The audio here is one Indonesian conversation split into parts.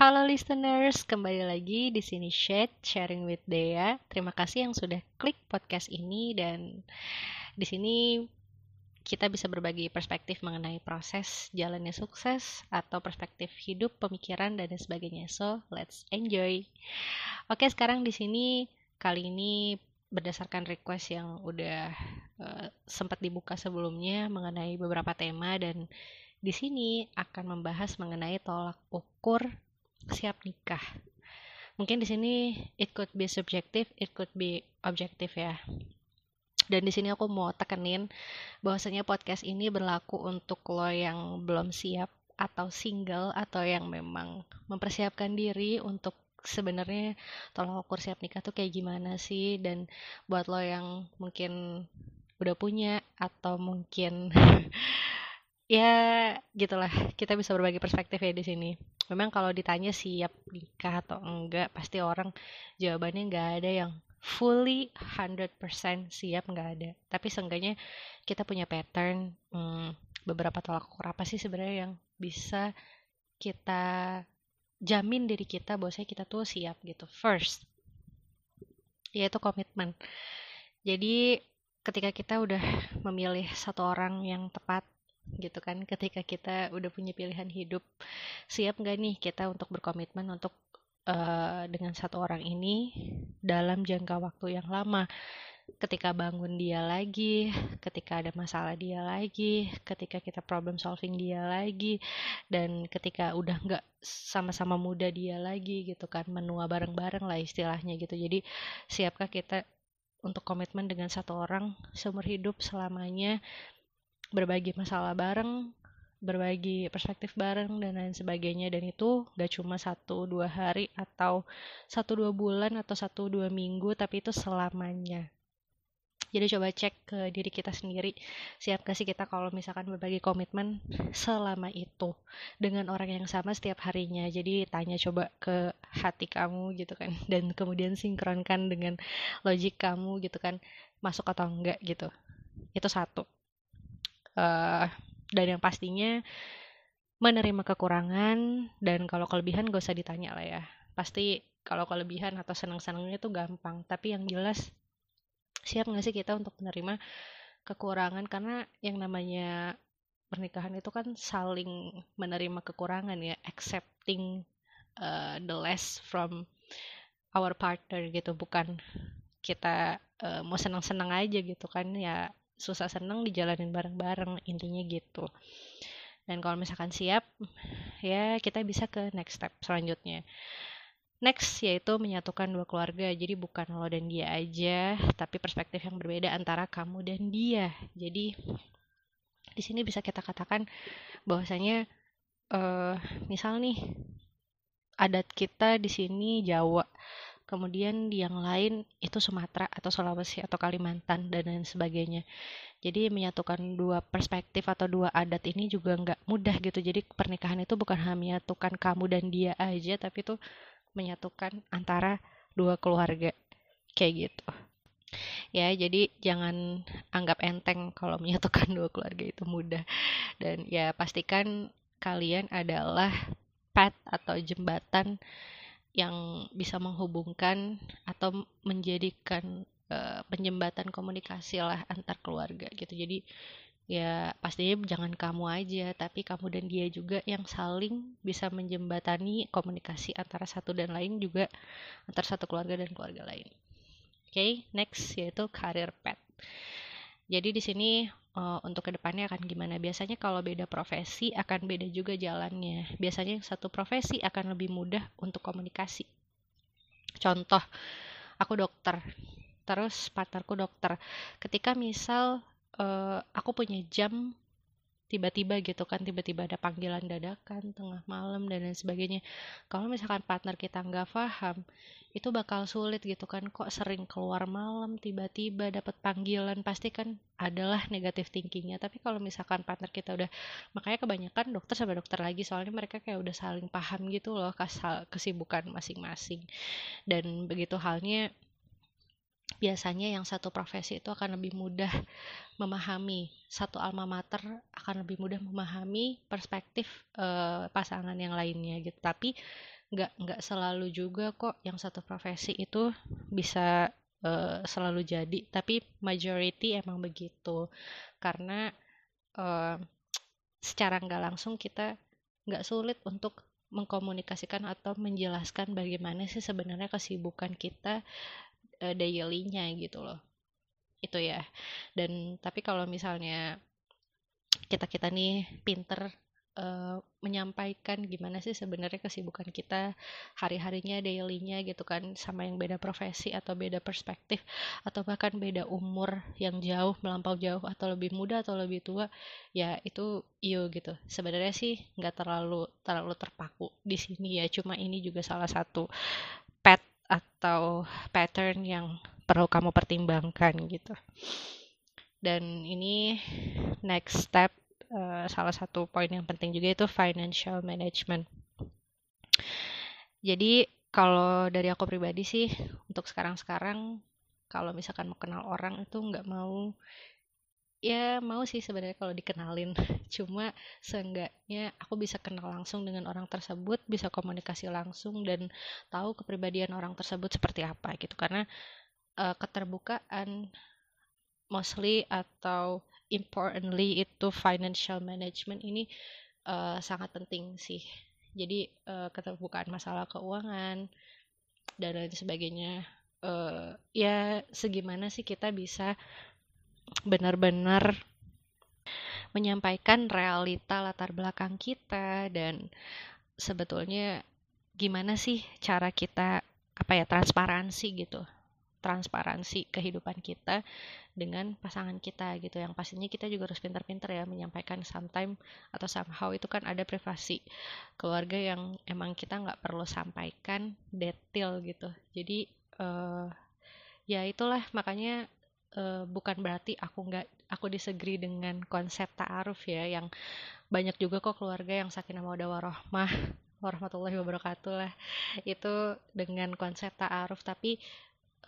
Halo listeners, kembali lagi di sini Shade Sharing with Dea. Terima kasih yang sudah klik podcast ini dan di sini kita bisa berbagi perspektif mengenai proses jalannya sukses atau perspektif hidup, pemikiran dan sebagainya. So, let's enjoy. Oke, sekarang di sini kali ini berdasarkan request yang udah uh, sempat dibuka sebelumnya mengenai beberapa tema dan di sini akan membahas mengenai tolak ukur siap nikah. Mungkin di sini it could be subjective, it could be objektif ya. Dan di sini aku mau tekenin bahwasanya podcast ini berlaku untuk lo yang belum siap atau single atau yang memang mempersiapkan diri untuk sebenarnya tolak ukur siap nikah tuh kayak gimana sih dan buat lo yang mungkin udah punya atau mungkin ya gitulah kita bisa berbagi perspektif ya di sini memang kalau ditanya siap nikah atau enggak pasti orang jawabannya nggak ada yang fully 100% siap nggak ada. Tapi seenggaknya kita punya pattern hmm, beberapa tolak ukur apa sih sebenarnya yang bisa kita jamin diri kita bahwasanya kita tuh siap gitu. First yaitu komitmen. Jadi ketika kita udah memilih satu orang yang tepat gitu kan ketika kita udah punya pilihan hidup siap nggak nih kita untuk berkomitmen untuk uh, dengan satu orang ini dalam jangka waktu yang lama ketika bangun dia lagi, ketika ada masalah dia lagi, ketika kita problem solving dia lagi, dan ketika udah nggak sama-sama muda dia lagi gitu kan, menua bareng-bareng lah istilahnya gitu. Jadi siapkah kita untuk komitmen dengan satu orang seumur hidup selamanya, berbagi masalah bareng, berbagi perspektif bareng dan lain sebagainya dan itu gak cuma satu dua hari atau satu dua bulan atau satu dua minggu tapi itu selamanya jadi coba cek ke diri kita sendiri, siap gak sih kita kalau misalkan berbagi komitmen selama itu dengan orang yang sama setiap harinya. Jadi tanya coba ke hati kamu gitu kan, dan kemudian sinkronkan dengan logik kamu gitu kan, masuk atau enggak gitu. Itu satu. Uh, dan yang pastinya menerima kekurangan dan kalau kelebihan gak usah ditanya lah ya. Pasti kalau kelebihan atau senang-senangnya itu gampang, tapi yang jelas siap nggak sih kita untuk menerima kekurangan? Karena yang namanya pernikahan itu kan saling menerima kekurangan ya accepting uh, the less from our partner gitu. Bukan kita uh, mau senang-senang aja gitu kan ya susah senang dijalanin bareng-bareng intinya gitu dan kalau misalkan siap ya kita bisa ke next step selanjutnya Next yaitu menyatukan dua keluarga. Jadi bukan lo dan dia aja, tapi perspektif yang berbeda antara kamu dan dia. Jadi di sini bisa kita katakan bahwasanya uh, misal nih adat kita di sini Jawa, kemudian di yang lain itu Sumatera atau Sulawesi atau Kalimantan dan lain sebagainya. Jadi menyatukan dua perspektif atau dua adat ini juga nggak mudah gitu. Jadi pernikahan itu bukan hanya menyatukan kamu dan dia aja, tapi tuh menyatukan antara dua keluarga kayak gitu ya jadi jangan anggap enteng kalau menyatukan dua keluarga itu mudah dan ya pastikan kalian adalah pet atau jembatan yang bisa menghubungkan atau menjadikan uh, penjembatan komunikasi lah antar keluarga gitu. Jadi ya pastinya jangan kamu aja tapi kamu dan dia juga yang saling bisa menjembatani komunikasi antara satu dan lain juga antar satu keluarga dan keluarga lain. Oke okay, next yaitu career path jadi di sini uh, untuk ke depannya akan gimana. Biasanya kalau beda profesi akan beda juga jalannya. Biasanya satu profesi akan lebih mudah untuk komunikasi. Contoh aku dokter. Terus partnerku dokter. Ketika misal uh, aku punya jam tiba-tiba gitu kan tiba-tiba ada panggilan dadakan tengah malam dan lain sebagainya. Kalau misalkan partner kita nggak paham itu bakal sulit gitu kan. Kok sering keluar malam tiba-tiba dapat panggilan pasti kan adalah negatif thinkingnya. Tapi kalau misalkan partner kita udah makanya kebanyakan dokter sama dokter lagi soalnya mereka kayak udah saling paham gitu loh kesibukan masing-masing. Dan begitu halnya biasanya yang satu profesi itu akan lebih mudah memahami satu alma mater akan lebih mudah memahami perspektif uh, pasangan yang lainnya gitu. Tapi nggak nggak selalu juga kok yang satu profesi itu bisa uh, selalu jadi. Tapi majority emang begitu. Karena uh, secara nggak langsung kita nggak sulit untuk mengkomunikasikan atau menjelaskan bagaimana sih sebenarnya kesibukan kita uh, daily-nya gitu loh. Itu ya. Dan tapi kalau misalnya kita kita nih pinter uh, menyampaikan gimana sih sebenarnya kesibukan kita hari-harinya, dailynya gitu kan, sama yang beda profesi atau beda perspektif atau bahkan beda umur yang jauh melampau jauh atau lebih muda atau lebih tua, ya itu iyo gitu. Sebenarnya sih nggak terlalu terlalu terpaku di sini ya, cuma ini juga salah satu atau pattern yang perlu kamu pertimbangkan gitu. Dan ini next step uh, salah satu poin yang penting juga itu financial management. Jadi kalau dari aku pribadi sih untuk sekarang-sekarang kalau misalkan mau kenal orang itu nggak mau ya mau sih sebenarnya kalau dikenalin cuma seenggaknya aku bisa kenal langsung dengan orang tersebut bisa komunikasi langsung dan tahu kepribadian orang tersebut seperti apa gitu karena uh, keterbukaan mostly atau importantly itu financial management ini uh, sangat penting sih. Jadi uh, keterbukaan masalah keuangan dan lain sebagainya. Uh, ya segimana sih kita bisa benar-benar menyampaikan realita latar belakang kita dan sebetulnya gimana sih cara kita apa ya transparansi gitu transparansi kehidupan kita dengan pasangan kita gitu. Yang pastinya kita juga harus pintar-pintar ya menyampaikan sometime atau somehow itu kan ada privasi keluarga yang emang kita nggak perlu sampaikan detail gitu. Jadi uh, ya itulah makanya uh, bukan berarti aku nggak aku disagree dengan konsep ta'aruf ya yang banyak juga kok keluarga yang sakinah mawaddah warahmah warahmatullahi wabarakatuh lah itu dengan konsep ta'aruf tapi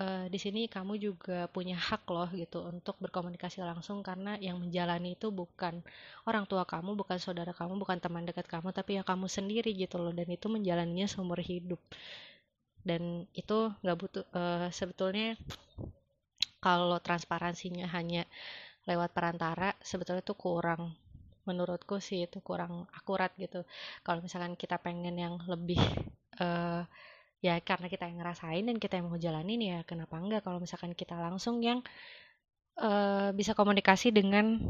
uh, di sini kamu juga punya hak loh gitu untuk berkomunikasi langsung karena yang menjalani itu bukan orang tua kamu, bukan saudara kamu, bukan teman dekat kamu, tapi ya kamu sendiri gitu loh dan itu menjalaninya seumur hidup. Dan itu nggak butuh uh, sebetulnya kalau transparansinya hanya lewat perantara sebetulnya itu kurang menurutku sih itu kurang akurat gitu. Kalau misalkan kita pengen yang lebih uh, ya karena kita yang ngerasain dan kita yang mau jalanin ya kenapa enggak kalau misalkan kita langsung yang uh, bisa komunikasi dengan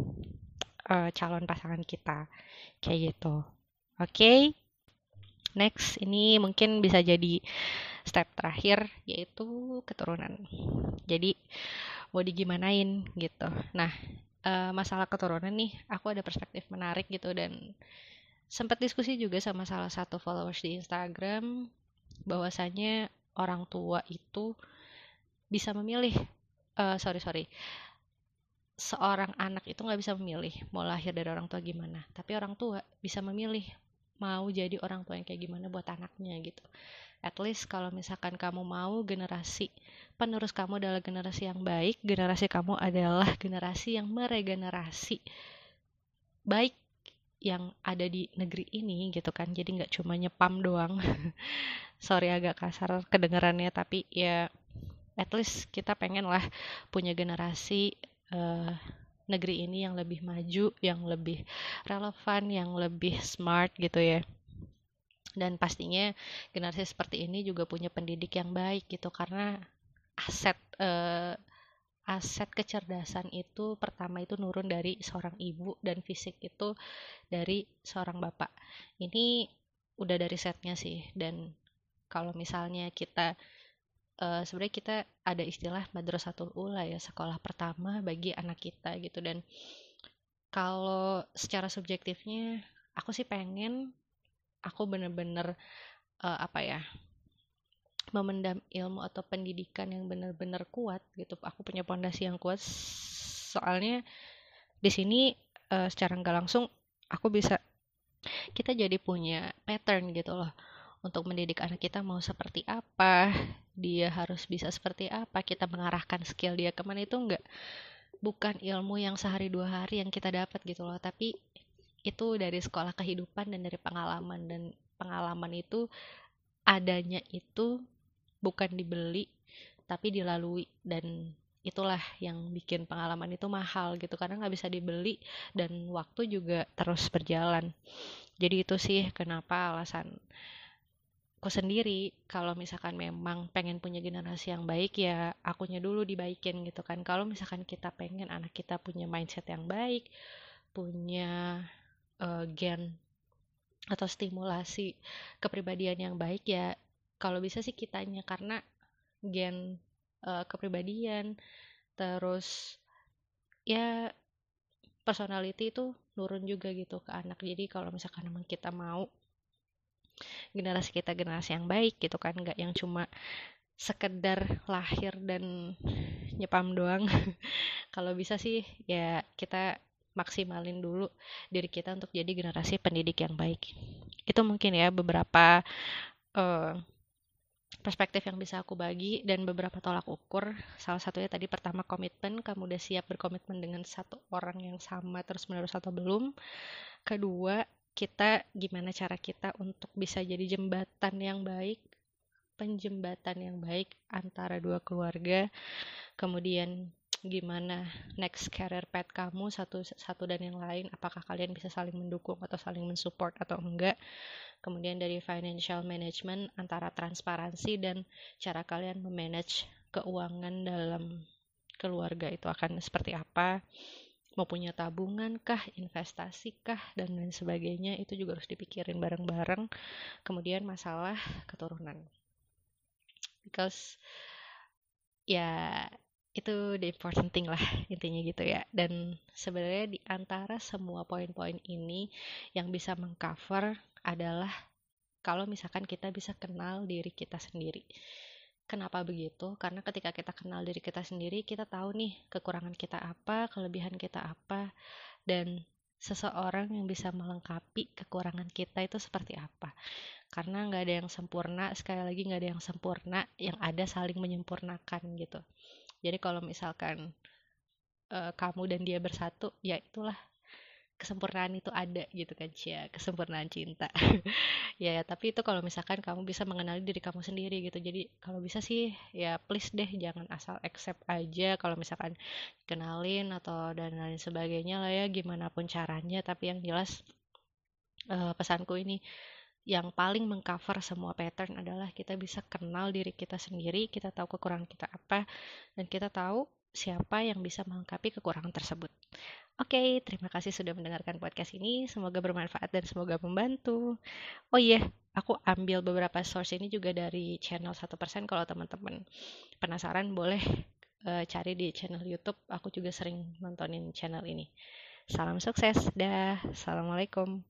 uh, calon pasangan kita kayak gitu oke okay? Next ini mungkin bisa jadi step terakhir yaitu keturunan. Jadi mau digimanain gitu. Nah uh, masalah keturunan nih aku ada perspektif menarik gitu dan sempat diskusi juga sama salah satu followers di Instagram bahwasanya orang tua itu bisa memilih uh, sorry sorry seorang anak itu nggak bisa memilih mau lahir dari orang tua gimana tapi orang tua bisa memilih mau jadi orang tua yang kayak gimana buat anaknya gitu. At least kalau misalkan kamu mau generasi penerus kamu adalah generasi yang baik generasi kamu adalah generasi yang meregenerasi baik yang ada di negeri ini gitu kan. Jadi nggak cuma nyepam doang. Sorry agak kasar kedengarannya tapi ya at least kita pengen lah punya generasi uh, negeri ini yang lebih maju yang lebih relevan yang lebih smart gitu ya dan pastinya generasi seperti ini juga punya pendidik yang baik gitu karena aset uh, aset kecerdasan itu pertama itu nurun dari seorang ibu dan fisik itu dari seorang bapak. Ini udah dari setnya sih dan kalau misalnya kita uh, sebenarnya kita ada istilah madrasatul ula ya sekolah pertama bagi anak kita gitu. Dan kalau secara subjektifnya aku sih pengen aku bener-bener uh, apa ya memendam ilmu atau pendidikan yang benar-benar kuat gitu. Aku punya pondasi yang kuat. Soalnya di sini uh, secara nggak langsung aku bisa kita jadi punya pattern gitu loh. Untuk mendidik anak kita mau seperti apa dia harus bisa seperti apa kita mengarahkan skill dia ke mana itu enggak bukan ilmu yang sehari dua hari yang kita dapat gitu loh. Tapi itu dari sekolah kehidupan dan dari pengalaman dan pengalaman itu adanya itu bukan dibeli tapi dilalui. Dan itulah yang bikin pengalaman itu mahal gitu karena nggak bisa dibeli dan waktu juga terus berjalan. Jadi itu sih kenapa alasan aku sendiri kalau misalkan memang pengen punya generasi yang baik ya akunya dulu dibaikin gitu kan. Kalau misalkan kita pengen anak kita punya mindset yang baik punya uh, gen atau stimulasi kepribadian yang baik ya kalau bisa sih kitanya. Karena gen uh, kepribadian terus ya personality itu nurun juga gitu ke anak. Jadi kalau misalkan memang kita mau generasi kita generasi yang baik gitu kan nggak yang cuma sekedar lahir dan nyepam doang. Kalau bisa sih ya kita maksimalin dulu diri kita untuk jadi generasi pendidik yang baik. Itu mungkin ya beberapa uh, perspektif yang bisa aku bagi dan beberapa tolak ukur. Salah satunya tadi pertama komitmen. Kamu udah siap berkomitmen dengan satu orang yang sama terus menerus atau belum. Kedua kita gimana cara kita untuk bisa jadi jembatan yang baik penjembatan yang baik antara dua keluarga. Kemudian gimana next career path kamu satu satu dan yang lain apakah kalian bisa saling mendukung atau saling mensupport atau enggak. Kemudian dari financial management antara transparansi dan cara kalian memanage keuangan dalam keluarga itu akan seperti apa mau punya tabungan kah, investasi kah, dan lain sebagainya itu juga harus dipikirin bareng-bareng. Kemudian masalah keturunan. Because ya itu the important thing lah intinya gitu ya. Dan sebenarnya di antara semua poin-poin ini yang bisa mengcover adalah kalau misalkan kita bisa kenal diri kita sendiri. Kenapa begitu? Karena ketika kita kenal diri kita sendiri, kita tahu nih kekurangan kita apa, kelebihan kita apa, dan seseorang yang bisa melengkapi kekurangan kita itu seperti apa. Karena nggak ada yang sempurna, sekali lagi nggak ada yang sempurna, yang ada saling menyempurnakan gitu. Jadi kalau misalkan uh, kamu dan dia bersatu, ya itulah kesempurnaan itu ada gitu kan Cia. Kesempurnaan cinta. Ya tapi itu kalau misalkan kamu bisa mengenali diri kamu sendiri gitu. Jadi kalau bisa sih ya please deh jangan asal accept aja kalau misalkan kenalin atau dan lain sebagainya lah ya gimana pun caranya. Tapi yang jelas uh, pesanku ini yang paling mengcover semua pattern adalah kita bisa kenal diri kita sendiri, kita tahu kekurangan kita apa, dan kita tahu siapa yang bisa melengkapi kekurangan tersebut. Oke, okay, terima kasih sudah mendengarkan podcast ini. Semoga bermanfaat dan semoga membantu. Oh iya, yeah, aku ambil beberapa source ini juga dari channel 1%. Kalau teman-teman penasaran, boleh uh, cari di channel YouTube. Aku juga sering nontonin channel ini. Salam sukses. Dah. Assalamualaikum.